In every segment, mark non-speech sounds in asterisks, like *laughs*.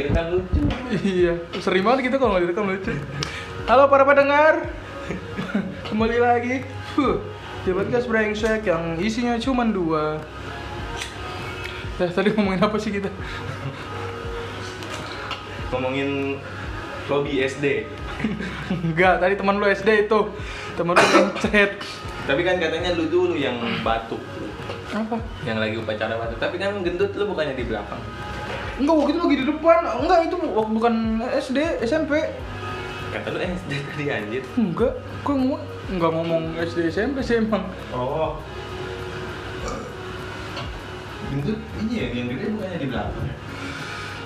terakhir kan lucu. Iya, sering banget gitu kalau nggak direkam lucu. Halo para pendengar, kembali lagi. Huh, di podcast brengsek yang isinya cuma dua. Eh, tadi ngomongin apa sih kita? Ngomongin Robi SD. Enggak, tadi teman lu SD itu. Teman lu yang chat. Tapi kan katanya lu dulu yang batuk. Apa? Yang lagi upacara batuk. Tapi kan gendut lu bukannya di belakang. Enggak, waktu itu lagi di depan. Enggak, itu bu- bukan SD, SMP. Kata lu SD tadi anjir. Enggak, gue ngomong enggak ngomong SD SMP sih emang. Oh. Gendut iya yang gede bukannya di belakang.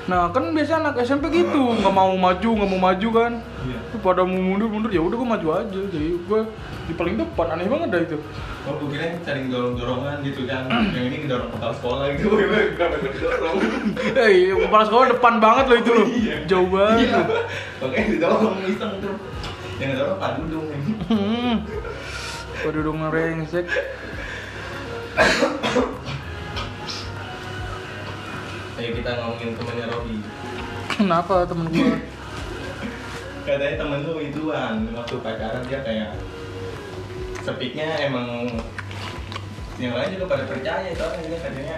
Nah kan biasa anak SMP gitu, nggak mau maju, nggak mau maju kan. Iya. Pada mau mundur mundur ya udah gue maju aja. Jadi gue di paling depan aneh banget dah itu. Oh, gue kira saling dorong-dorongan gitu kan. yang ini ngedorong kepala sekolah gitu. Gue didorong? Eh iya, kepala sekolah depan banget loh itu loh. Iya. Jauh banget. Iya. Makanya didorong iseng tuh. Yang ngedorong Pak Dudung. Hmm. Waduh dong ngerengsek. Ayo kita ngomongin temennya Robi. Kenapa temen gue? Katanya temen lu ituan waktu pacaran dia kayak sepiknya emang yang lain juga pada percaya soalnya dia katanya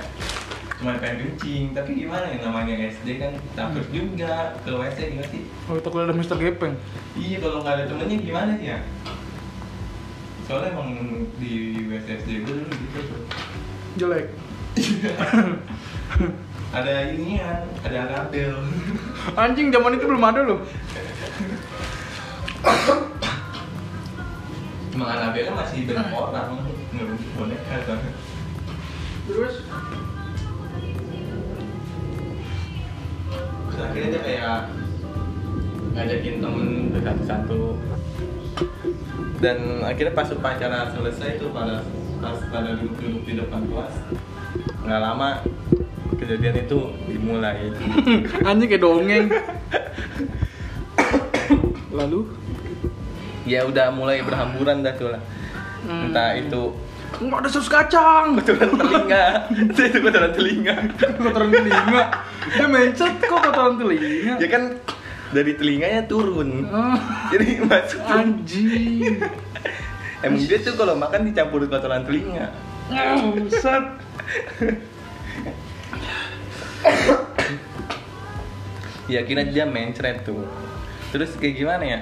cuma pengen kencing tapi gimana ya namanya SD kan takut juga ke WC gimana sih Oh takut ada Mister Gepeng. iya kalau nggak ada temennya gimana sih ya soalnya emang di WC SD gue dulu gitu tuh Jelek. *laughs* ada inian ada label *laughs* Anjing zaman itu belum ada loh. emang labelnya masih berapa orang nggak boneka kan? Terus? Terus akhirnya dia kayak ngajakin temen satu-satu dan akhirnya pas upacara selesai tuh pada pas pada duduk-duduk di depan kelas nggak lama kejadian itu dimulai *laughs* anjing kayak dongeng. Lalu ya udah mulai berhamburan dah tuh lah Hmm. entah itu nggak ada saus kacang. kotoran telinga *laughs* itu kotoran telinga kotoran telinga. Dia mencet kok kotoran telinga. ya kan dari telinganya turun Ah, jadi masuk anjing. emang dia tuh kalau makan dicampur kotoran telinga Buset. Ya kira dia mencret tuh terus kayak gimana ya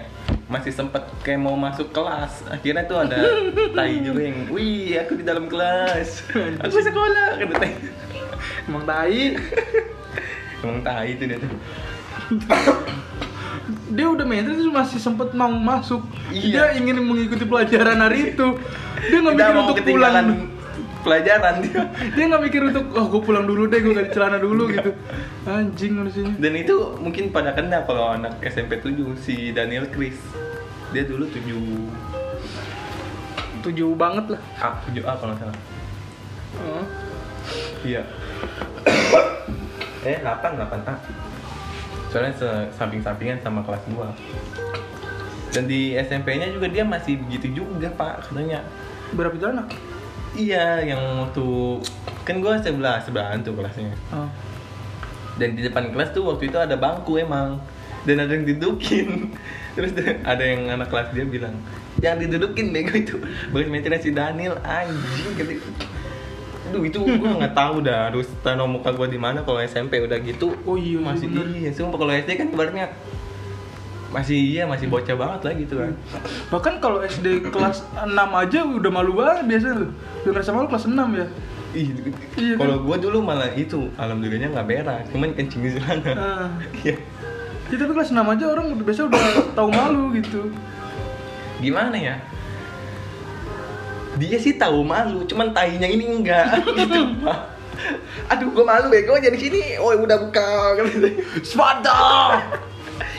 masih sempet kayak mau masuk kelas akhirnya tuh ada tai juga yang wih aku di dalam kelas aku sekolah kata tai Emang tai. emang tai itu dia tuh Dia udah main terus masih sempet mau masuk. Iya. Dia ingin mengikuti pelajaran hari itu. Dia nggak mikir untuk pulang. Pelajaran dia Dia nggak mikir untuk oh gue pulang dulu deh, gue ganti celana dulu gitu. Anjing manusianya. dan itu mungkin pada kena kalau anak SMP 7 si Daniel Chris dia dulu 7 Tujuh banget lah. A 7 A kalau nggak salah Oh. Iya. *coughs* eh 8 8 A. Soalnya samping-sampingan sama kelas gua. Dan di SMP-nya juga dia masih begitu juga, Pak, katanya. Berapa itu anak? Iya, yang waktu kan gua sebelah sebelahan tuh kelasnya. Oh. Dan di depan kelas tuh waktu itu ada bangku emang. Dan ada yang didudukin. *laughs* Terus ada- yang anak kelas dia bilang, "Jangan didudukin bego itu." Bagus mencari si Daniel anjing gitu. Aduh itu gua nggak *laughs* tahu dah harus tanam muka gua di mana kalau SMP udah gitu. Oh iya, iya, masih bener. iya. Sumpah kalau SD kan ibaratnya masih iya masih bocah banget lah gitu kan. Bahkan kalau SD kelas 6 aja udah malu banget biasanya lu. Udah ngerasa malu kelas 6 ya. Ih, Iya kalau gua dulu malah itu alhamdulillahnya nggak berak, cuman kencing di sana. Ah. *laughs* Iya. Ya, tapi kelas 6 aja orang udah biasa udah tahu malu gitu. gimana ya dia sih tahu malu cuman tainya ini enggak *laughs* gitu pak aduh gue malu bego jadi sini oh udah buka Spada!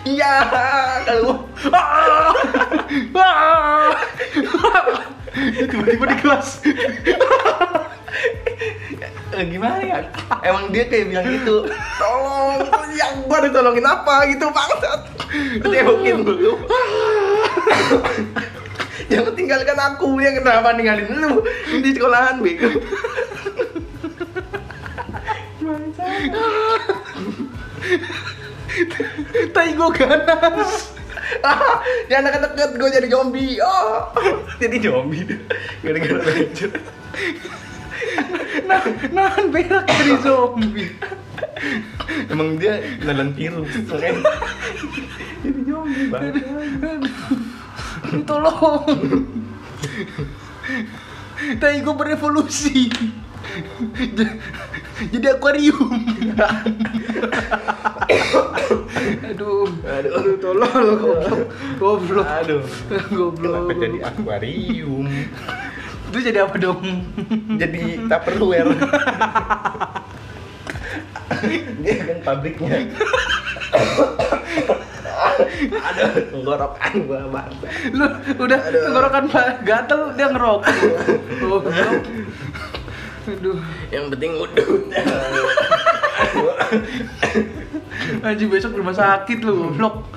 Iya kalau Ah! Ah! Tiba-tiba di kelas. Eh, gimana ya emang dia kayak bilang gitu tolong yang gua ditolongin apa gitu bangsat cewokin dulu jangan tinggalkan aku ya kenapa ninggalin lu di sekolahan bego Tai *laughs* gue ganas. ah, jangan deket-deket gue jadi zombie. Oh, jadi zombie. Gara-gara lecet. Nah, nahan berak dari zombie. Emang dia virus, makanya jadi zombie banget. Tolong. Tai gue berevolusi. Jadi akuarium. Aduh, Aduh. aduh, tolong lo goblok, goblok, Aduh, goblok. kenapa jadi akuarium? Itu jadi apa dong? Jadi tupperware. dia kan pabriknya. Aduh, tenggorokan gua banget. Lu udah tenggorokan Pak gatel dia ngerokok. *laughs* Aduh, Yang penting udut. Anjing besok rumah sakit lu, goblok.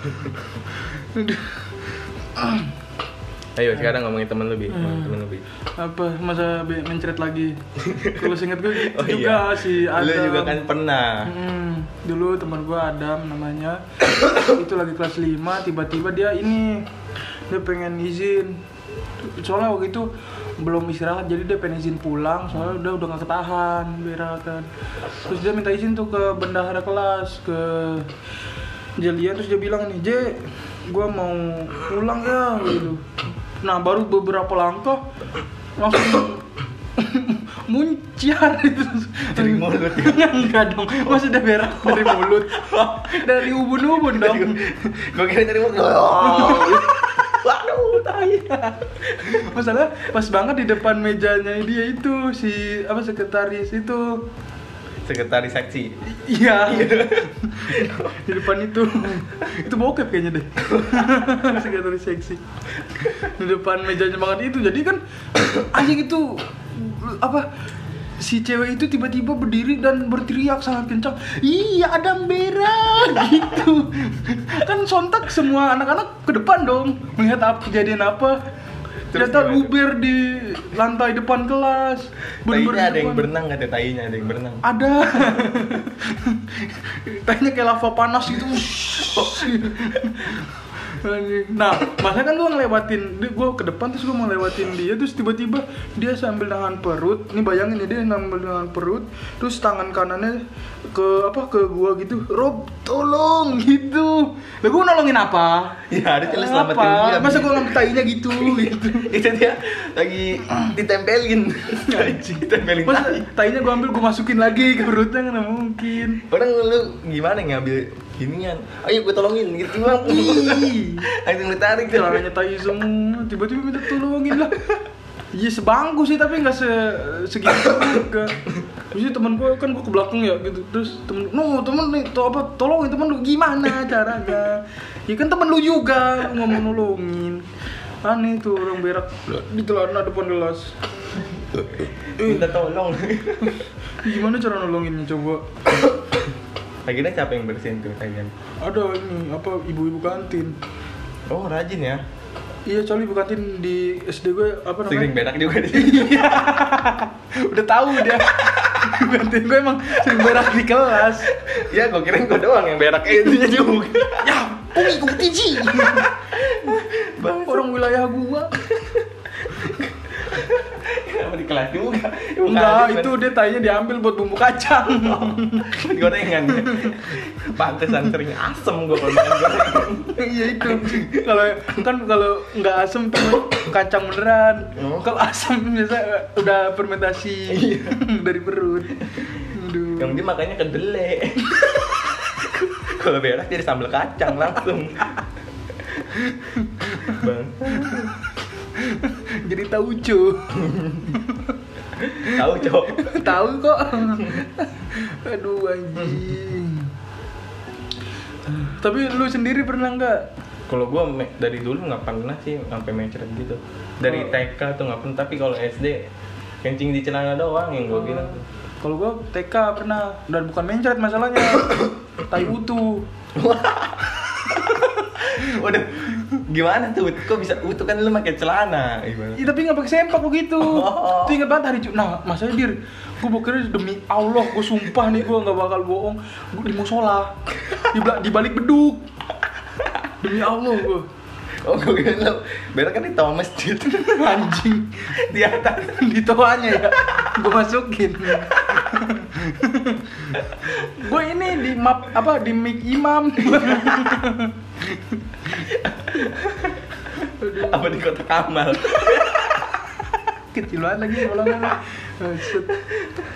Ayo sekarang ngomongin temen lu bi, Hmm. ngomongin temen lu bi. Apa masa be- mencret lagi? Kalau seinget gue gitu Oh juga iya. si Adam. Lu juga kan pernah. Hmm, dulu teman gua Adam namanya. itu lagi kelas 5, tiba-tiba dia ini dia pengen izin. Soalnya waktu itu belum istirahat jadi dia pengen izin pulang. Soalnya udah udah gak ketahan berak kan. Terus dia minta izin tuh ke bendahara kelas ke Jelian. Terus dia bilang nih J gua mau pulang ya gitu. Nah baru beberapa langkah langsung *laughs* munciar itu. Dari mulut ya? *laughs* enggak dong masa udah berak. Dari mulut. *laughs* Dari ubun-ubun dong. Gua kira dari mulut. Waduh, tai. *laughs* masalah pas banget di depan mejanya dia itu si apa sekretaris itu. Sekretaris seksi. iya. *laughs* Di depan itu. Itu bokep kayaknya deh. *laughs* Sekretaris seksi. Di depan mejanya banget itu. Jadi kan anjing itu apa si cewek itu tiba-tiba berdiri dan berteriak sangat kencang. Iya Adam berak *laughs* gitu. Kan sontak semua anak-anak ke depan dong melihat apa kejadian apa. Ternyata luber di lantai depan kelas Bener-bener Tainya ada yang berenang kata tainya ada yang berenang. ada. *laughs* Tanya kayak lava panas gitu. *laughs* nah masa kan gua ngelewatin gua ke depan terus gua mau lewatin dia terus tiba-tiba dia sambil nahan perut. Ini bayangin ya dia sambil nahan perut terus tangan kanannya ke apa ke gua gitu. Rob tolong gitu. Lah gua nolongin apa? Ya, harusnya lu selamatin apa dia. masa gua ngambil tainya gitu *laughs* gitu. Itu dia lagi ditempelin. *laughs* Ditempelin masa tai. tainya gua ambil gua masukin lagi ke perutnya kan mungkin. Padahal lu gimana ngambil ginian? Ayo gue tolongin gitu bang. Langsung ditarik tuh. celananya tai semua tiba-tiba minta tolongin lah Iya sebangku sih tapi nggak se segitu juga. Terus temen gue kan gue ke belakang ya gitu terus temen no temen nih to, apa tolongin temen lu gimana caranya? Ya kan temen lu juga mau nolongin. Aneh tuh orang berak di celana depan kelas. Minta tolong. Gimana cara nolonginnya coba? Akhirnya siapa yang bersihin tuh kalian? Ada ini apa ibu-ibu kantin. Oh rajin ya. Iya, soalnya ibu kantin di SD gue apa namanya? Sering berak juga di *laughs* Iya. Udah tahu dia. Gantiin gue emang sering berak di kelas. Ya gue kirain gue doang yang berak eh, dia juga. Ya, umi ikutin sih. Bang, Orang wilayah gua. kenapa di kelas juga? Enggak, itu dia tanya diambil buat bumbu kacang. *laughs* gorengan. Pantesan sering asem gue kalau makan gorengan. Iya itu. Kalau kan kalau nggak asem tuh kacang beneran. Oh. Kalau asam biasa udah fermentasi *laughs* dari perut. Aduh. Yang dia makanya kedelai. kalau berak jadi sambal kacang langsung. Bang, *laughs* *laughs* Jadi tauco. tahu cok. *laughs* *laughs* Tahu kok. Aduh anjing. Tapi lu sendiri pernah nggak? Kalau gue dari dulu nggak pernah sih sampai mencret gitu. Dari Oh. TK tuh nggak pernah, tapi kalau SD kencing di celana doang yang gue bilang tuh. Kalau gua TK pernah dan bukan mencret masalahnya. *coughs* tai utuh. Waduh, Gimana tuh? Kok bisa utuh kan lu pakai celana? Gimana? Iya tapi nggak pakai sempak begitu. Oh. Itu inget banget hari Jumat. Nah, masa dir, gue bokernya demi Allah, gue sumpah nih gue nggak bakal bohong. Gue di musola, di, di balik beduk. Demi Allah gue. Oh, gue kira lu berak kan di toa masjid. Anjing di atas. di toanya ya, gue masukin. gue ini di map apa di mic imam. Apa di kota Kamal? *laughs* kecil banget lagi bolongan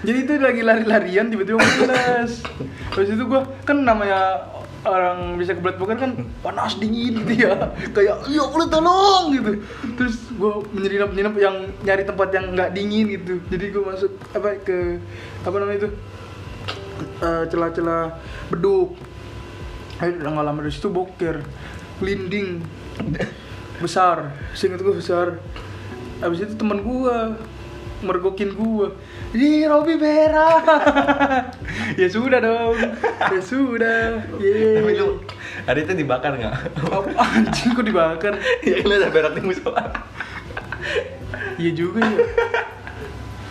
jadi itu lagi lari-larian tiba-tiba panas habis itu gua kan namanya orang bisa kebelet bukan kan panas dingin gitu ya. Kayak ya tolong gitu. Terus gua menyelinap menyelinap yang nyari tempat yang nggak dingin gitu. Jadi gua masuk apa ke apa namanya itu? Eh, celah-celah beduk Udah nggak lama dari situ boker linding besar seinget gue besar. Abis itu temen gue mergokin gue Ih, Robi berak *laughs* Ya sudah dong Ya sudah. Yeay. Tapi lu hari itu dibakar nggak? Apa, Anjing kok dibakar? *laughs* Ya lu udah berak di musola. Iya juga ya.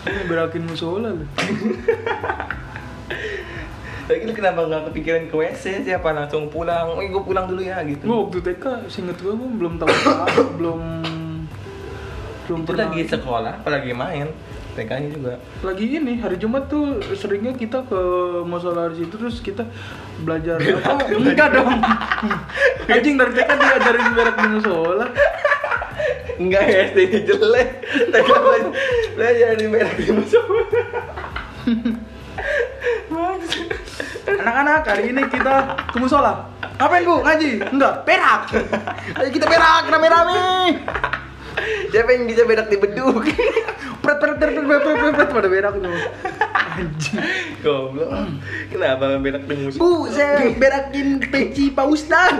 Ini berakin musola loh *laughs* Lagi lu kenapa nggak kepikiran ke WC siapa langsung pulang? Eh, gue pulang dulu ya gitu. Gue waktu TK seinget gue gue belum tahu apa *coughs* Belum Belum Itu pernah lagi sekolah, apa lagi main? TK-nya juga. lagi ini hari Jumat tuh seringnya kita ke musola di situ terus kita belajar apa enggak dong anjing dari TK diajarin berak di musola Enggak ya, SD ini jelek. TK belajar, belajar di berak di musola. *laughs* anak-anak hari ini kita ke musola. Ngapain bu? Ngaji? Enggak. Berak ayo kita berak rame-rame. Siapa yang bisa berak di beduk? pret pret pret pret pret pret pret pada berak tuh. Anjing. Goblok. Kenapa berak di musola? bu saya berakin peci pak ustad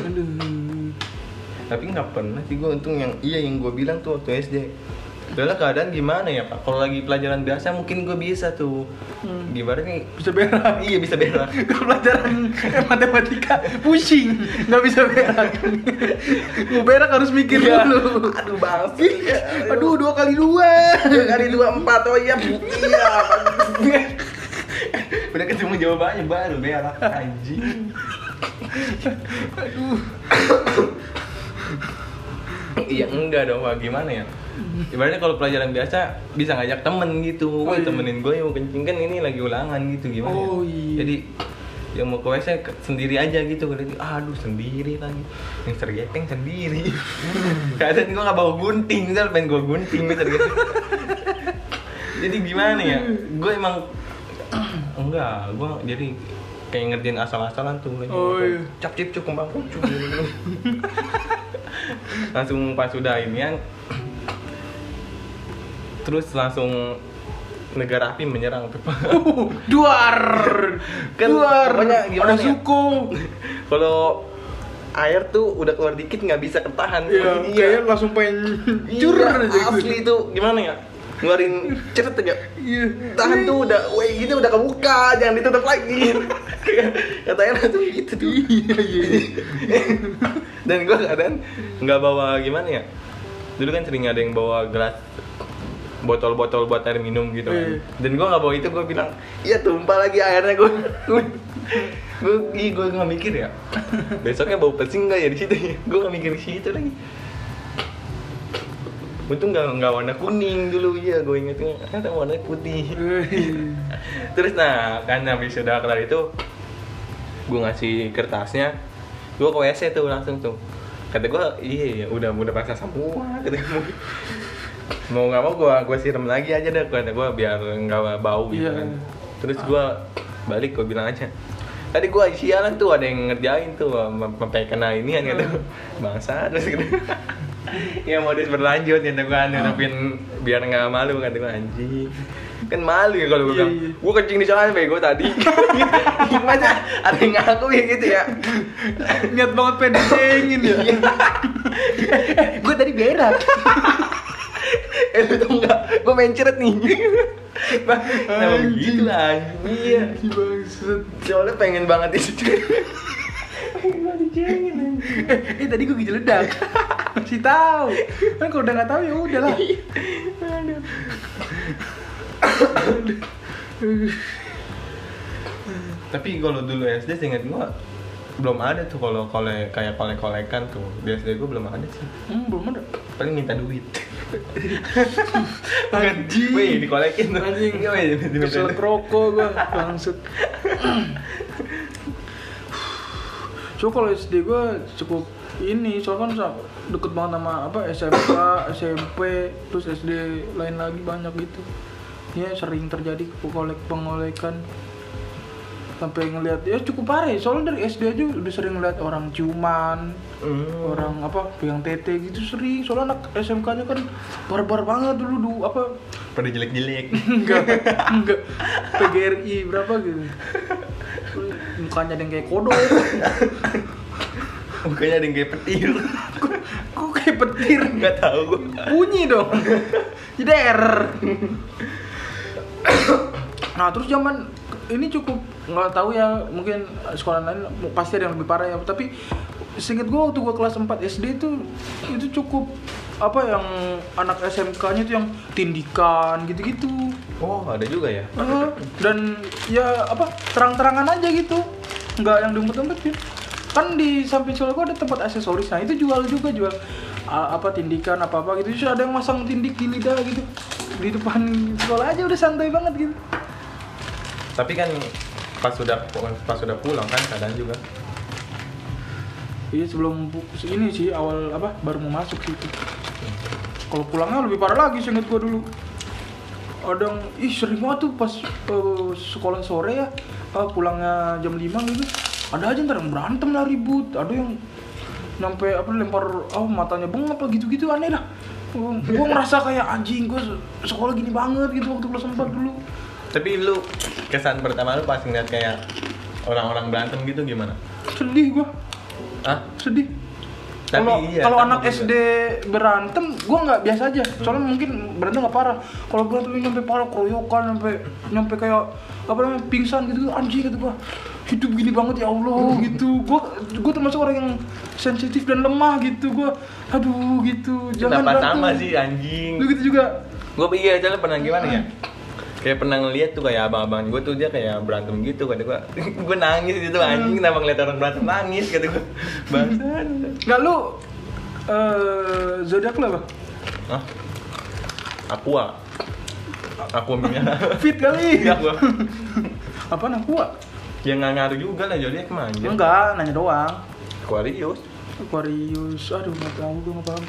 aduh. Tapi nggak pernah sih gue untung yang iya yang gue bilang tuh waktu SD. Udahlah keadaan gimana ya pak? Kalau lagi pelajaran biasa mungkin gue bisa tuh. Hmm. Gimana nih? bisa berak *laughs* Iya bisa berak. Kalau *laughs* pelajaran *laughs* matematika pusing, nggak bisa berak. Mau berak harus mikir Iya. dulu. Aduh bang. Aduh dua kali dua. Dua kali dua empat oh iya iya. Udah ketemu jawabannya baru berak anjing. Aduh. Iya enggak dong pak gimana ya? Ibaratnya kalau pelajaran biasa bisa ngajak temen gitu, Oh, iya. temenin gue yuk kencing. Kan ini lagi ulangan gitu gimana? ya? Oh, iya. Jadi yang mau ke WC ke- sendiri aja gitu. Kalau aduh sendiri lagi. Yang sergeteng sendiri. Kadang gue nggak bawa gunting. Misal pengen gue gunting gitu jadi gimana ya? Gue emang enggak. Gue jadi kayak ngerjain asal-asalan tuh. Lagi Oh, iya. cap cip cuk kembang kucuk *laughs* langsung pas udah inian terus langsung negara api menyerang tuh Uh, duar. *laughs* Kan, duar. Ada ya? suku. *laughs* kalau air tuh udah keluar dikit nggak bisa ketahan Iya, kayak langsung pengen Iya, aja gitu. asli itu gimana ya ngeluarin ceret aja Iya. tahan tuh udah weh gitu udah kebuka jangan ditutup lagi *laughs* katanya tuh gitu tuh Iya, iya. dan gue kadang nggak bawa gimana ya dulu kan sering ada yang bawa gelas botol-botol buat air minum gitu kan. Iya. dan gue nggak bawa itu gue bilang iya tumpah lagi airnya. Gue gue gue gue nggak mikir ya. *laughs* Besoknya bau pesing nggak ya di situ ya? Gue nggak mikir di situ lagi. Untung nggak nggak warna kuning dulu. Iya gue ingetnya ada warna putih. *laughs* Terus nah kan habis sudah kelar itu gue ngasih kertasnya gue ke WC tuh langsung tuh. Kata gue iya ya udah udah pasang semua. Kata gue mau nggak mau gue gue siram lagi aja deh kata gue biar nggak bau gitu Iya. kan. Terus gue balik gue bilang aja tadi gue sialan tuh ada yang ngerjain tuh sampai kena ini kan gue bangsa terus gitu. *laughs* Ya modus berlanjut ya gue nutupin biar nggak malu kata gue anjing. Kan malu ya kalau gue Iya, bilang iya. gue kencing di celana bego tadi. *laughs* Gimana? Ada yang ngaku ya gitu ya. Niat banget dicengin ya. *laughs* gue tadi berak *laughs* eh lu tau nggak? Gue main ceret nih. *laughs* Kenapa begitu lah Iya. Soalnya pengen banget itu. *laughs* Eh, eh tadi gue gejeledak. Masih tahu. Kan kalau udah nggak tahu ya udahlah. *coughs* Tapi kalau dulu SD seingat gua belum ada tuh kalau kole kayak kolek kolekan tuh SD gua belum ada sih Hmm, belum ada. paling minta duit *laughs* Anjing. wih dikolekin tuh Anjing. Kesel rokok gue bangsat. So kalau SD gue cukup ini soalnya kan deket banget sama apa SMK, SMP, terus SD lain lagi banyak gitu. Ya sering terjadi kolek pengolekan sampai ngelihat ya cukup parah ya soalnya dari SD aja udah sering ngeliat orang ciuman Hmm. orang apa pegang tete gitu sering soalnya anak SMK nya kan barbar banget dulu dulu apa? *laughs* Pada jelek-jelek. Enggak *laughs* enggak. PGRI berapa gitu. Mukanya ada yang kayak kodok. *laughs* Mukanya ada yang kayak petir. Kok, kayak petir? Nggak tahu. Bunyi dong. Jeder nah terus zaman ini cukup nggak tahu ya mungkin sekolah lain pasti ada yang lebih parah ya. Tapi seinget gue waktu gue kelas 4 SD itu itu cukup apa yang anak SMK-nya itu yang tindikan gitu-gitu. Oh ada juga ya? Eh, dan ya apa terang-terangan aja gitu. Nggak yang diumpet-umpetin kan di samping sekolah gua ada tempat aksesoris. Nah itu jual juga jual apa tindikan apa apa gitu. Terus ada yang masang tindik di lidah gitu. Di depan sekolah aja udah santai banget gitu tapi kan pas sudah pas sudah pulang kan keadaan juga. Iya sebelum ini sih awal apa baru mau masuk sih kalau pulangnya lebih parah lagi seinget gua dulu. Ada yang ih sering banget tuh pas eh, sekolah sore ya eh, pulangnya jam 5 gitu. Ada aja ntar yang berantem lah ribut. Ada yang sampai apa lempar oh matanya bengap lah gitu-gitu aneh dah. Gue ngerasa kayak anjing gue sekolah gini banget gitu waktu kelas 4 dulu tapi lu kesan pertama lu pas ngeliat kayak orang-orang berantem gitu gimana? Sedih gue ah sedih. Kalau iya, kalau anak juga. SD berantem gue nggak biasa aja. Soalnya mungkin berantem nggak parah. Kalau berantem sampai parah keroyokan sampai nyampe kayak apa namanya pingsan gitu. Anjing gitu gue hidup gini banget ya Allah gitu. Gue gue termasuk orang yang sensitif dan lemah gitu gue aduh gitu. Jangan kenapa berantem. sama sih anjing. Lu gitu juga. Gue iya soalnya pernah gimana ya kayak pernah ngeliat tuh kayak abang-abang gue tuh dia kayak berantem gitu kata gue *laughs* gue nangis gitu anjing kenapa ngeliat orang berantem? Nangis kata gue bangsat. Nggak lu eh zodiak lu apa? Hah? Aqua. Aqua minyak *laughs* fit kali. *laughs* Iya gua. Apa aqua? Ya nggak ngaruh juga lah jadi ke mana enggak nanya doang. Aquarius. Aquarius, aduh nggak tahu gue nggak paham.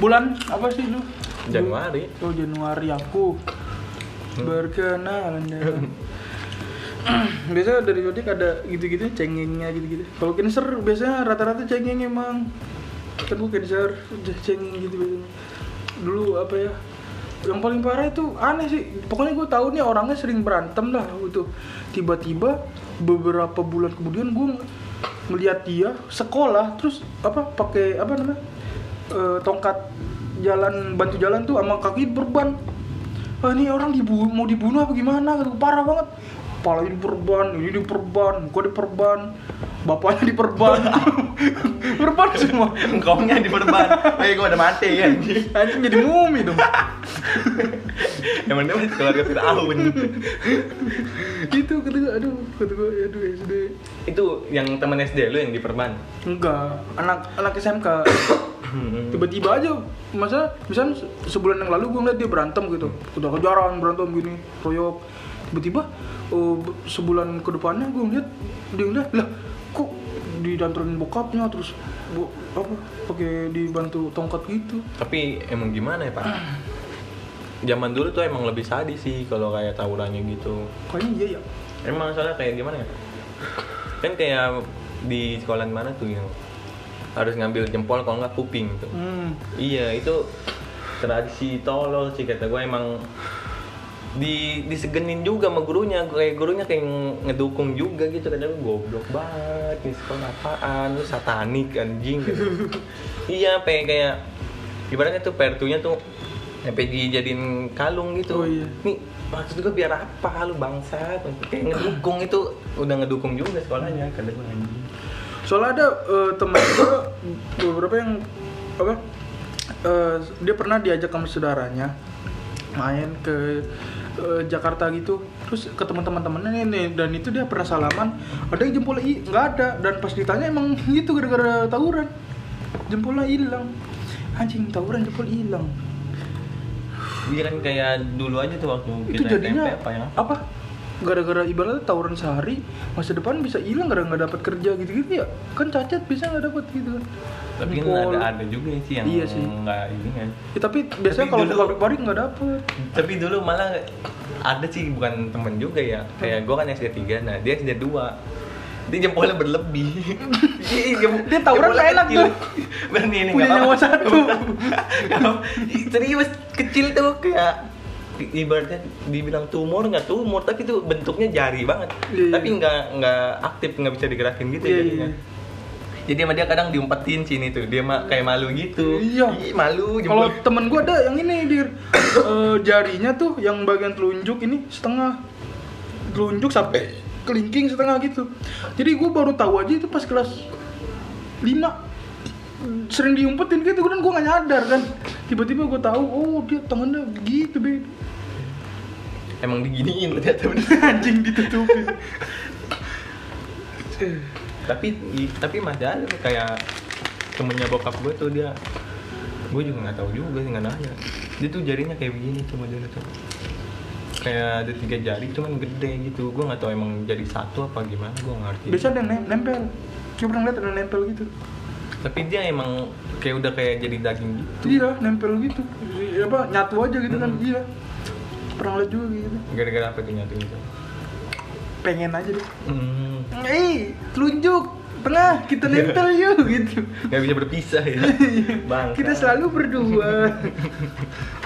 Bulan apa sih lu? Januari. Oh Januari aku berkenalan dengan biasanya dari zodiak ada gitu-gitu cengengnya gitu-gitu. Kalau cancer biasanya rata-rata cengeng emang. Kan gue cancer udah cengeng gitu biasanya. Dulu apa ya yang paling parah itu aneh sih. Pokoknya gue tahu nih orangnya sering berantem lah gitu. Tiba-tiba beberapa bulan kemudian gue melihat dia sekolah terus apa pakai apa namanya eh, tongkat jalan bantu jalan tuh sama kaki berban. Ah ini orang dibu mau dibunuh apa gimana? Gitu parah banget. Kepalanya diperban ini diperban gua diperban bapaknya diperban. *laughs* Perban semua. Engkongnya di perban eh gue udah mati ya. Anjing anjing jadi mumi dong. Emang dia keluarga Fir'aun. Itu kata gua. Aduh kata gua. Aduh SD Itu yang temen SD lu yang di perban enggak. Anak anak SMK. Tiba-tiba aja masa misalnya se- sebulan yang lalu gue ngeliat dia berantem gitu. Udah kejaran berantem gini royok. Tiba-tiba be- sebulan ke depannya gue ngeliat dia ngeliat lah kok didanterin bokapnya terus bu, apa pakai dibantu tongkat gitu. Tapi emang gimana ya pak? Zaman dulu tuh emang lebih sadis sih kalau kayak tawurannya gitu. Kayaknya iya ya Emang soalnya kayak gimana ya? Kan kayak di sekolah mana tuh yang harus ngambil jempol kalau nggak kuping tuh. hmm. Iya itu tradisi tolol sih kata gue emang di disegenin juga sama gurunya kayak gurunya kayak ngedukung juga gitu kata gue goblok banget nih sekolah apaan lu satanik anjing gitu. *laughs* iya kayak kayak ibaratnya tuh pertunya tuh sampai dijadiin kalung gitu Oh, iya. nih maksud gue biar apa lu bangsa kayak ngedukung itu udah ngedukung juga sekolahnya kata gue anjing soalnya ada eh, teman gue beberapa yang apa eh, dia pernah diajak sama saudaranya main ke eh, Jakarta gitu. Terus ke teman-teman-temannya nih dan itu dia pernah salaman ada yang jempolnya i- nggak ada. Dan pas ditanya emang gitu gara-gara tawuran. Jempolnya hilang. Anjing tawuran jempol hilang. Iya kan kayak dulu aja tuh waktu itu kita jadinya SMP apa ya? apa gara-gara ibaratnya tawuran sehari masa depan bisa hilang gara nggak dapat kerja gitu-gitu ya. Kan cacat bisa nggak dapat gitu kan. Tapi kan ada ada juga sih yang Iya sih. nggak ini kan. Ya, tapi biasanya kalau ke dulu- pabrik-pabrik nggak dapet. tapi dulu malah ada sih bukan temen juga ya. Kayak gue kan SD 3 nah dia SD 2 dia jempolnya berlebih. *laughs* Iya, Dia tawuran jempolnya enak tuh. Ini Punya nyawa satu. *laughs* Serius kecil tuh kayak ibaratnya dibilang tumor nggak tumor tapi tuh bentuknya jari banget Iya, iya. tapi nggak nggak aktif nggak bisa digerakin gitu Iya, jadinya. iya. jadi sama dia kadang diumpetin sini tuh dia mah kayak malu gitu Iya. Ih, malu Kalau temen gua ada yang ini dir *coughs* Eh, jarinya tuh yang bagian telunjuk ini setengah telunjuk sampai kelingking setengah gitu. Jadi gua baru tahu aja itu pas kelas 5 sering diumpetin gitu dan gua nggak nyadar kan. Tiba-tiba gua tahu oh dia tangannya begitu be emang diginiin ternyata *laughs* anjing ditutupin tapi tapi masih ada kayak temennya bokap gue tuh dia. Gue juga nggak tahu juga sih nggak nanya. Dia tuh jarinya kayak begini tuh modelnya tuh. Kayak ada tiga jari cuman gede gitu. Gue nggak tahu emang jadi satu apa gimana gue nggak ngerti. Biasa ada yang nem- nempel. Coba pernah lihat ada yang nempel gitu tapi dia emang kayak udah kayak jadi daging gitu Iya, nempel gitu. Iya, apa nyatu aja gitu kan. Mm-mm. Iya. Pernah lihat juga gitu. gara-gara apa tuh nyatu gitu Pengen aja deh. hmm. Eh, telunjuk. Tengah, kita nempel yuk gitu. nggak bisa berpisah ya *laughs* bang Kita selalu berdua.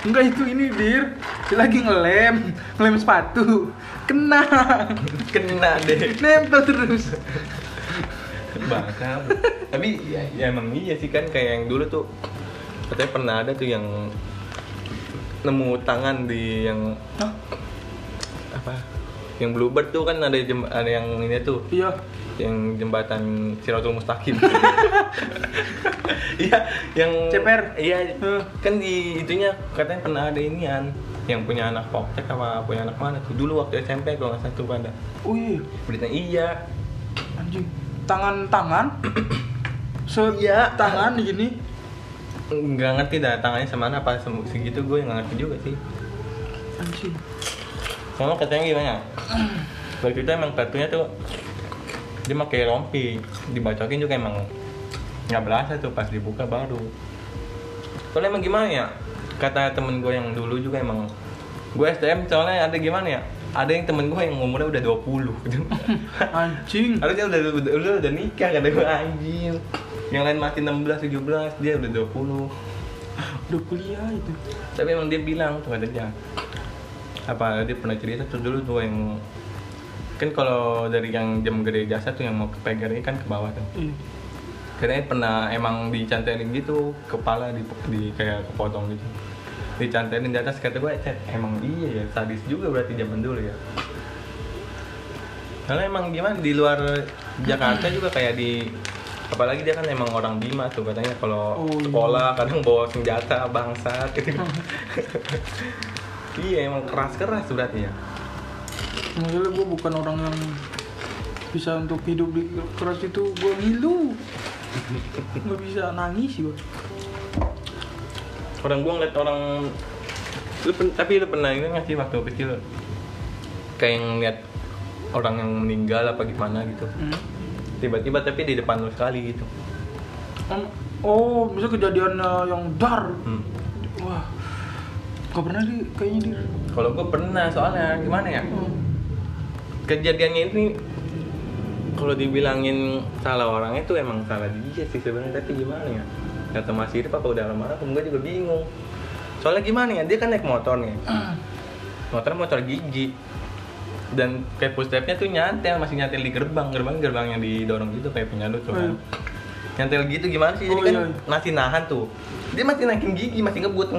Enggak itu ini dir. Lagi ngelem, ngelem sepatu. Kena. kena deh Nempel terus. Bangsa tapi ya, ya emang iya sih kan kayak yang dulu tuh katanya pernah ada tuh yang nemu tangan di yang Hah? apa yang bluebird tuh kan ada jem, ada yang ini tuh Iya. yang jembatan Siratul Mustaqim *laughs* iya yang CPR? iya kan di itunya katanya pernah ada inian yang punya anak poptek apa punya anak mana tuh dulu waktu SMP kalau nggak salah tuh ada Oh iya. berita iya Anjing. Tangan-tangan. *clears throat* Se Iya. tangan gini. nggak ngerti dah tangannya sama apa segitu gue nggak ngerti juga sih Anjing. sama katanya gimana *clears throat* waktu itu emang kartunya tuh dia pakai rompi dibacokin juga emang nggak berasa tuh pas dibuka baru soalnya emang gimana ya kata temen gue yang dulu juga emang gue STM soalnya ada gimana ya ada yang temen gue yang umurnya udah 20 gitu *laughs* Anjing. harusnya udah udah udah, udah nikah kata gue anjing yang lain masih 16 17 dia udah 20 Udah kuliah itu. tapi emang dia bilang tuh katanya apa dia pernah cerita tuh dulu tuh yang kan kalau dari yang jam gede jasa tuh yang mau ke PGRI kan ke bawah tuh Iya. katanya pernah emang dicantelin gitu kepala di, di kayak kepotong gitu dicantelin di atas kata gue "Cet, emang iya ya sadis juga berarti zaman dulu ya. Karena emang gimana di luar Jakarta juga kayak di apalagi dia kan emang orang Bima tuh katanya kalau Oh, iya. sekolah kadang bawa senjata bangsat gitu. *laughs* Iya emang keras keras berarti ya. Maksudnya gue bukan orang yang bisa untuk hidup di keras itu gue ngilu. *laughs* Nggak bisa nangis gue orang gua ngeliat orang lu pen- tapi lu pernah ini nggak sih waktu kecil? Kayak ngeliat orang yang meninggal apa gimana gitu. Hmm. tiba-tiba tapi di depan lu sekali gitu. Om- oh bisa kejadian uh, yang dar. Hmm. wah gak pernah di kayaknya di kalau gua pernah soalnya gimana ya? Kejadiannya ini kalau dibilangin salah orang itu emang salah dia sih sebenarnya tapi gimana ya kata Mas Irip apa udah lama gue juga bingung soalnya gimana ya dia kan naik motor nih motor motor gigi dan kayak footstepnya tuh nyantel masih nyantel di gerbang gerbang gerbang yang didorong gitu kayak punya lu tuh kan Hmm. nyantel gitu gimana sih jadi Oh, kan iya. masih nahan tuh dia masih naikin gigi masih ngebut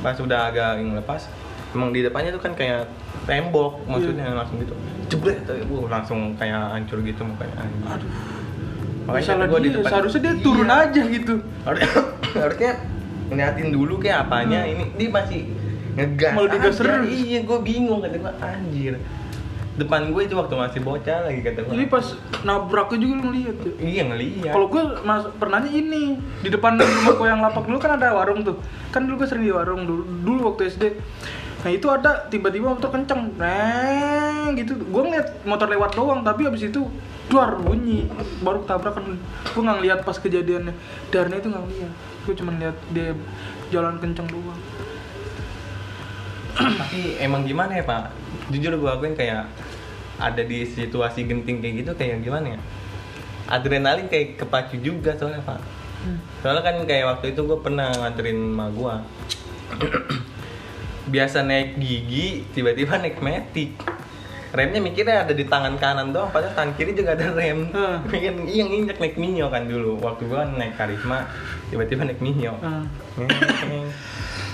pas udah agak yang lepas emang di depannya tuh kan kayak tembok maksudnya Iya. langsung gitu jebret tapi gua langsung kayak hancur gitu mukanya. Aduh. Makanya Salah gua di dia, depan- seharusnya dia Iya. turun aja gitu. harusnya ngeliatin dulu kayak apanya ini dia masih ngegas Malah digas terus. iya gue bingung kata gue anjir depan gue itu waktu masih bocah lagi kata gue Jadi pas nabraknya juga lu ngeliat ya. iya ngeliat Kalau gue mas pernahnya ini di depan rumah gue yang lapak dulu kan ada warung tuh. Kan dulu gue sering di warung dulu, dulu waktu SD. Nah itu ada tiba-tiba motor kenceng, neng gitu. Gue ngeliat motor lewat doang, tapi abis itu duar bunyi, baru tabrakan. Gue nggak ngeliat pas kejadiannya. Darnya itu nggak ngeliat. Gue cuma lihat dia jalan kenceng doang. *clears throat* tapi emang gimana ya pak jujur gue akuin kayak ada di situasi genting kayak gitu kayak gimana ya adrenalin kayak kepacu juga soalnya pak soalnya kan kayak waktu itu gue pernah nganterin emak gue biasa naik gigi tiba-tiba naik metik remnya mikirnya ada di tangan kanan doang padahal tangan kiri juga ada rem Hmm. Mikir, iya nginjek naik minyo kan dulu waktu gua naik karisma tiba-tiba naik minyo Nah,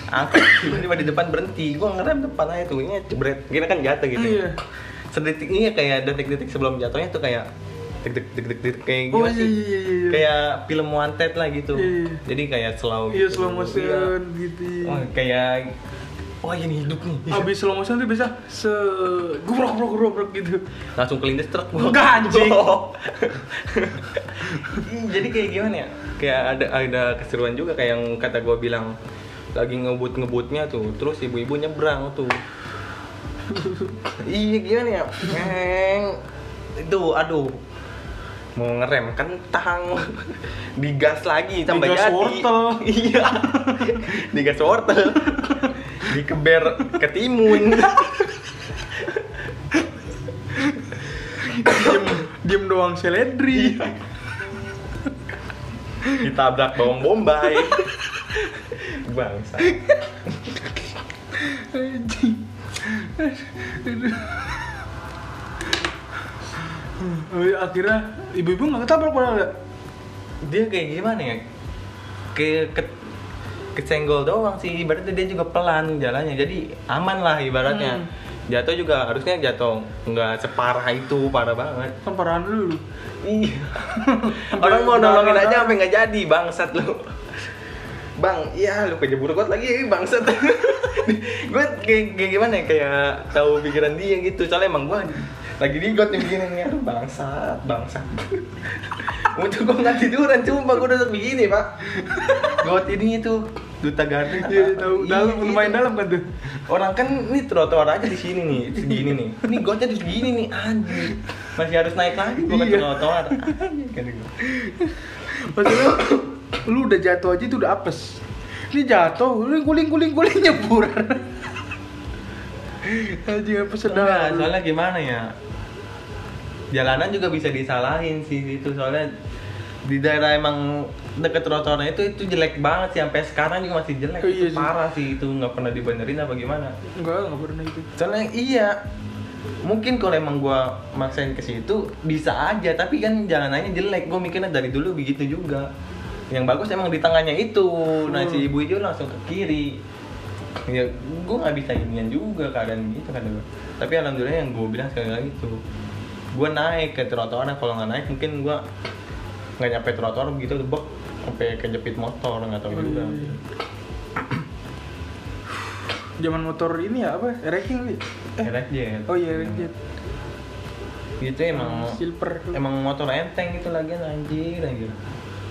angkat tiba-tiba di depan berhenti gua ngerem depan aja tuh ini jebret kira kan jatuh gitu Iya. sedetik ini kayak detik-detik sebelum jatuhnya tuh kayak deg deg deg deg deg kayak Oh gimana iya sih iya iya. iya. kayak film wanted lah gitu Iya. jadi kayak slow Iya gitu. slow motion Iya. gitu. oh, kayak oh ini hidup nih. Abis slow motion tuh biasa se gubrok gubrok gubrok gitu. langsung kelindes truk. Enggak, anjing. Ih, *laughs* jadi kayak gimana ya? Kayak ada ada keseruan juga kayak yang kata gue bilang lagi ngebut ngebutnya tuh terus ibu-ibu nyebrang tuh. Iya gimana ya? Neng. itu aduh mau ngerem kentang *laughs* digas lagi tambah Digas jadi. wortel. *laughs* iya. Digas wortel. Dikeber ketimun diem, diem doang seledri. ditabrak bawang bombay. Bangsa Akhirnya ibu-ibu nggak ketabrak padahal ya? dia kayak gimana ya? Ke, ke kesenggol doang sih. Ibaratnya dia juga pelan jalannya. Jadi aman lah ibaratnya. Hmm. jatuh juga harusnya jatuh nggak separah itu parah banget. Kan parahan dulu. iya. *laughs* Orang mau nolongin aja sampai nggak jadi bangsat lu. Bang iya lu kejebur got lagi *laughs* bangsat. *laughs* Gue kayak, kayak gimana ya? Kayak tahu pikiran dia gitu. Soalnya emang gue lagi di got nih begini nih aduh bangsat bangsat untuk gue nggak tiduran cuma gue udah begini pak got ini itu duta garden Iya, tahu dalam Iya, lumayan gitu. dalam kan tuh. Orang kan ini trotoar aja di sini nih, segini nih. Ini gotnya di segini nih, anjir. Masih harus naik lagi gua ke Iya. trotoar. Maksudnya lu udah jatuh aja itu udah apes. Ini jatuh, lu guling guling guling nyebur. Anjing apa sedang. soalnya gimana ya? Jalanan juga bisa disalahin sih itu. Soalnya di daerah emang deket trotoarnya itu itu jelek banget sih. Sampai sekarang juga masih jelek. Oh, iya itu parah sih. Itu nggak pernah dibenerin apa gimana. Enggak, enggak pernah itu. soalnya iya. Mungkin kalau emang gua maksain ke situ bisa aja. Tapi kan jalanannya jelek. Gua mikirnya dari dulu begitu juga. Yang bagus emang di tengahnya itu. Nah Hmm. si ibu itu langsung ke kiri. Ya gua nggak bisa inian juga keadaan gitu kan tapi alhamdulillah yang gua bilang sekali lagi tuh gua naik ke trotoar kalau nggak naik mungkin gua nggak nyampe trotoar begitu bek sampai kejepit motor nggak tahu juga Oh, iya. Zaman motor ini ya apa? Ranking Li? Eh, jet. oh iya Ranking. Gitu emang silver. emang motor enteng itu lagi anjir anjir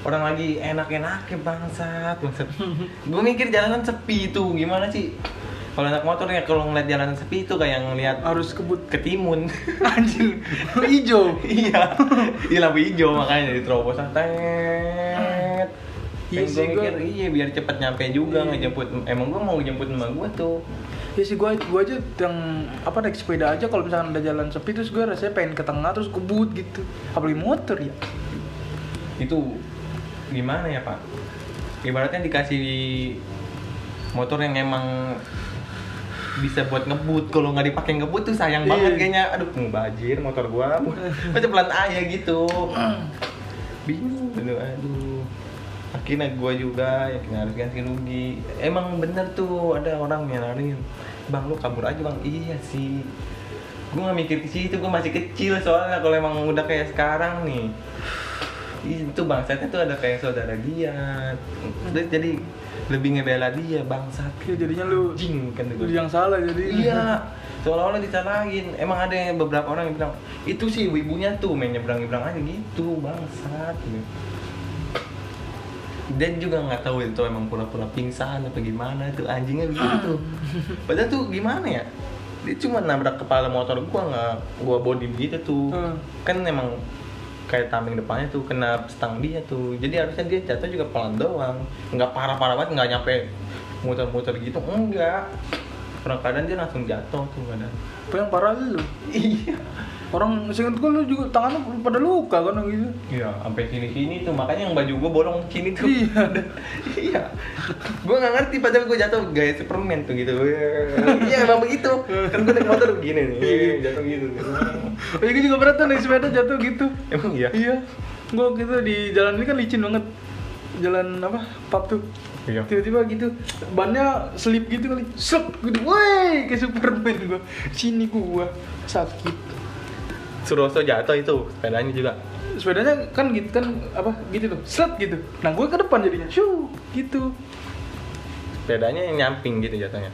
orang lagi enak-enaknya bangsat bangsat *laughs* gue mikir jalanan sepi itu gimana sih kalau anak motor ya kalau ngeliat jalanan sepi itu kayak ngeliat harus kebut. ketimun *laughs* anjing hijau. Iya. Di lampu hijau makanya di terobos. Tet. Iya Yang sih, gue mikir iya biar cepet nyampe juga Iya. ngejemput. Emang gue mau jemput emak gue tuh. Ya sih gua gua aja yang apa naik sepeda aja kalau misalkan ada jalan sepi terus gua rasanya pengen ke tengah terus kebut gitu. Apalagi motor ya. Itu gimana ya pak? Ibaratnya dikasih motor yang emang bisa buat ngebut. Kalau nggak dipakai ngebut tuh sayang Iya. banget kayaknya. Aduh mubajir motor gua *laughs* macam pelan aja gitu. Bingung. Aduh aduh. Akhirnya gue juga yang kena harus ganti rugi. Emang bener tuh ada orang nyaranin bang lu kabur aja bang. Iya sih. Gue gak mikir ke situ gue masih kecil soalnya kalau emang udah kayak sekarang nih. Itu bangsatnya tuh ada kayak saudara dia. Terus jadi lebih ngebela dia bangsat. Ya, jadinya lu jing kan lu yang salah jadi. Iya seolah-olah disalahin emang ada yang beberapa orang yang bilang itu sih ibunya tuh main nyebrang-nyebrang aja gitu bangsat gitu. dan juga nggak tahu itu emang pura-pura pingsan apa gimana tuh anjingnya gitu *clears throat* padahal tuh gimana ya? Dia cuma nabrak kepala motor gua nggak gua body gitu tuh. Hmm. kan emang kayak tameng depannya tuh kena stang dia tuh. Jadi harusnya dia jatuh juga pelan doang. Nggak parah-parah banget nggak nyampe muter-muter gitu enggak. Orang kadang dia langsung jatuh tuh kadang apa yang parah lu? Iya orang seingat gua lu juga tangan lu pada luka kan gitu Iya, sampai sini-sini tuh makanya yang baju gue bolong sini tuh. Iya. *laughs* iya. Gue nggak ngerti padahal gue jatuh gaya Superman tuh gitu. Iya emang begitu. Kan gue naik motor gini nih, jatuh gitu. Oh, gue juga pernah tuh naik sepeda jatuh gitu Emang iya. iya gua gitu di jalan ini kan licin banget jalan apa pub tuh Iya. tiba-tiba gitu bannya selip gitu kali slep gitu woi kayak Superman gua sini gua sakit Suroso jatuh itu sepedanya juga. sepedanya kan gitu kan apa gitu tuh set gitu nah gue ke depan jadinya shoo gitu Sepedanya yang nyamping gitu jatuhnya.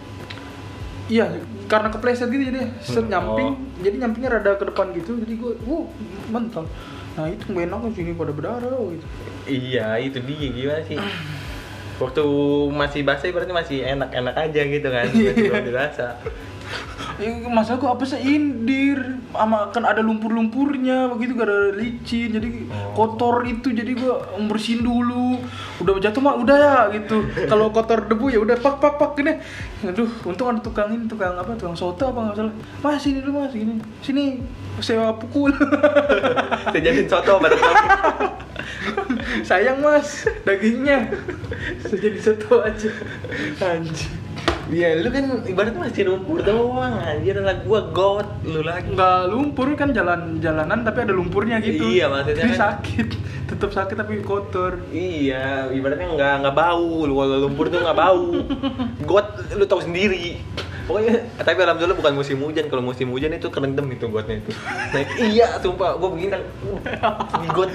iya karena kepleset gitu jadi set Hmm, nyamping oh. jadi nyampingnya rada ke depan gitu jadi gue wuh mental nah itu gak enak sini pada berdarah gitu Iya, itu dia gimana sih? Waktu masih basah berarti masih enak-enak aja gitu kan. *laughs* Belum dirasa. Ya, masalah apa sih? Indir sama kan ada lumpur-lumpurnya begitu gak ada licin jadi Oh. kotor itu jadi gue bersihin dulu. Udah jatuh mah udah ya gitu. Kalau kotor debu ya udah pak pak pak gini. Aduh untung ada tukang ini tukang apa tukang soto apa nggak salah. Mas sini dulu mas gini. Sini sewa pukul. *laughs* Saya jadiin soto pada sayang mas dagingnya. Saya jadi soto aja. Anjing Iya, lu kan ibaratnya masih lumpur doang anjir lah gua god lu lagi. nggak lumpur kan jalan jalanan tapi ada lumpurnya gitu Iya, maksudnya Jadi kan- sakit *laughs* tetap sakit tapi kotor Iya, ibaratnya nggak nggak bau, lu kalau lumpur tuh nggak bau. God, lu tahu sendiri. Pokoknya, tapi alhamdulillah bukan musim hujan. Kalau musim hujan itu kerendam itu godnya itu. Nah, iya, sumpah, gua begini kan, uh, di god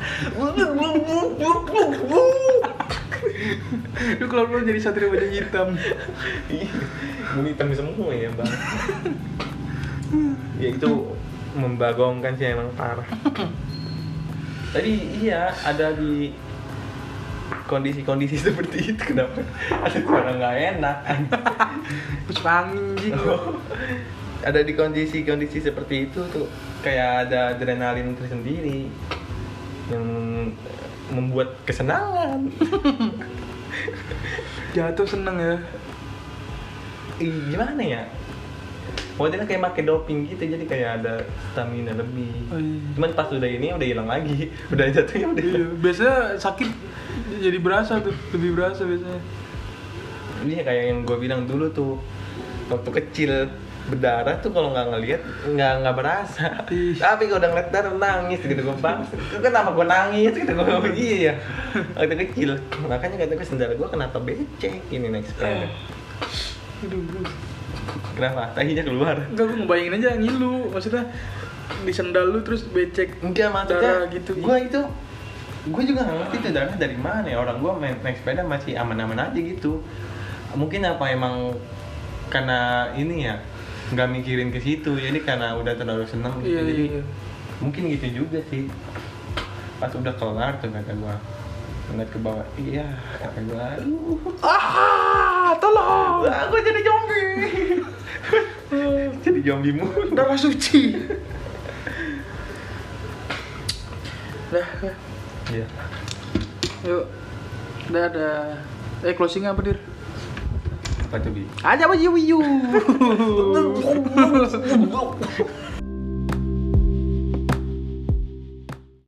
anjing. lu keluar keluar jadi satria wajah hitam Mau hitam semua ya bang. ya itu membagongkan sih emang parah. Tadi iya ada di kondisi-kondisi seperti itu kenapa ada suara nggak enak Pucuk angin ada di kondisi-kondisi seperti itu tuh kayak ada adrenalin tersendiri yang membuat kesenangan. *laughs* Jatuh seneng ya. Ih, gimana ya? Modelnya kayak pakai doping gitu jadi kayak ada stamina lebih. Oh, iya. cuman pas udah ini udah hilang lagi. *laughs* Udah jatuhnya udah Iya, hilang. biasanya sakit jadi berasa tuh lebih berasa biasanya. Ini kayak yang gue bilang dulu tuh waktu kecil berdarah tuh kalau nggak ngelihat nggak nggak berasa. Tapi kalau udah ngeliat darah nangis gitu gue bang. Kenapa gue nangis gitu gue iya. Waktu kecil. Makanya kata gue sendal gue kenapa becek ini naik sepeda aduh aduh. kenapa? Tahinya keluar. Enggak gue ngebayangin aja ngilu. Maksudnya di sendal lu terus becek enggak maksudnya Darah gitu. gue itu gue juga nggak ngerti tuh darah dari mana. Ya orang gue main naik sepeda masih aman-aman aja gitu. Mungkin apa emang karena ini ya nggak mikirin ke situ jadi karena udah terlalu seneng gitu. iya jadi iya mungkin gitu juga sih. Pas udah kelar tuh kata gue ngeliat ke bawah iya kata aduh ah tolong. Gue jadi zombie. *laughs* Jadi zombie mulu. Darah suci. Dah iya. Yuk. Udah ada eh closing apa dir apa tuh bi aja apa yu yu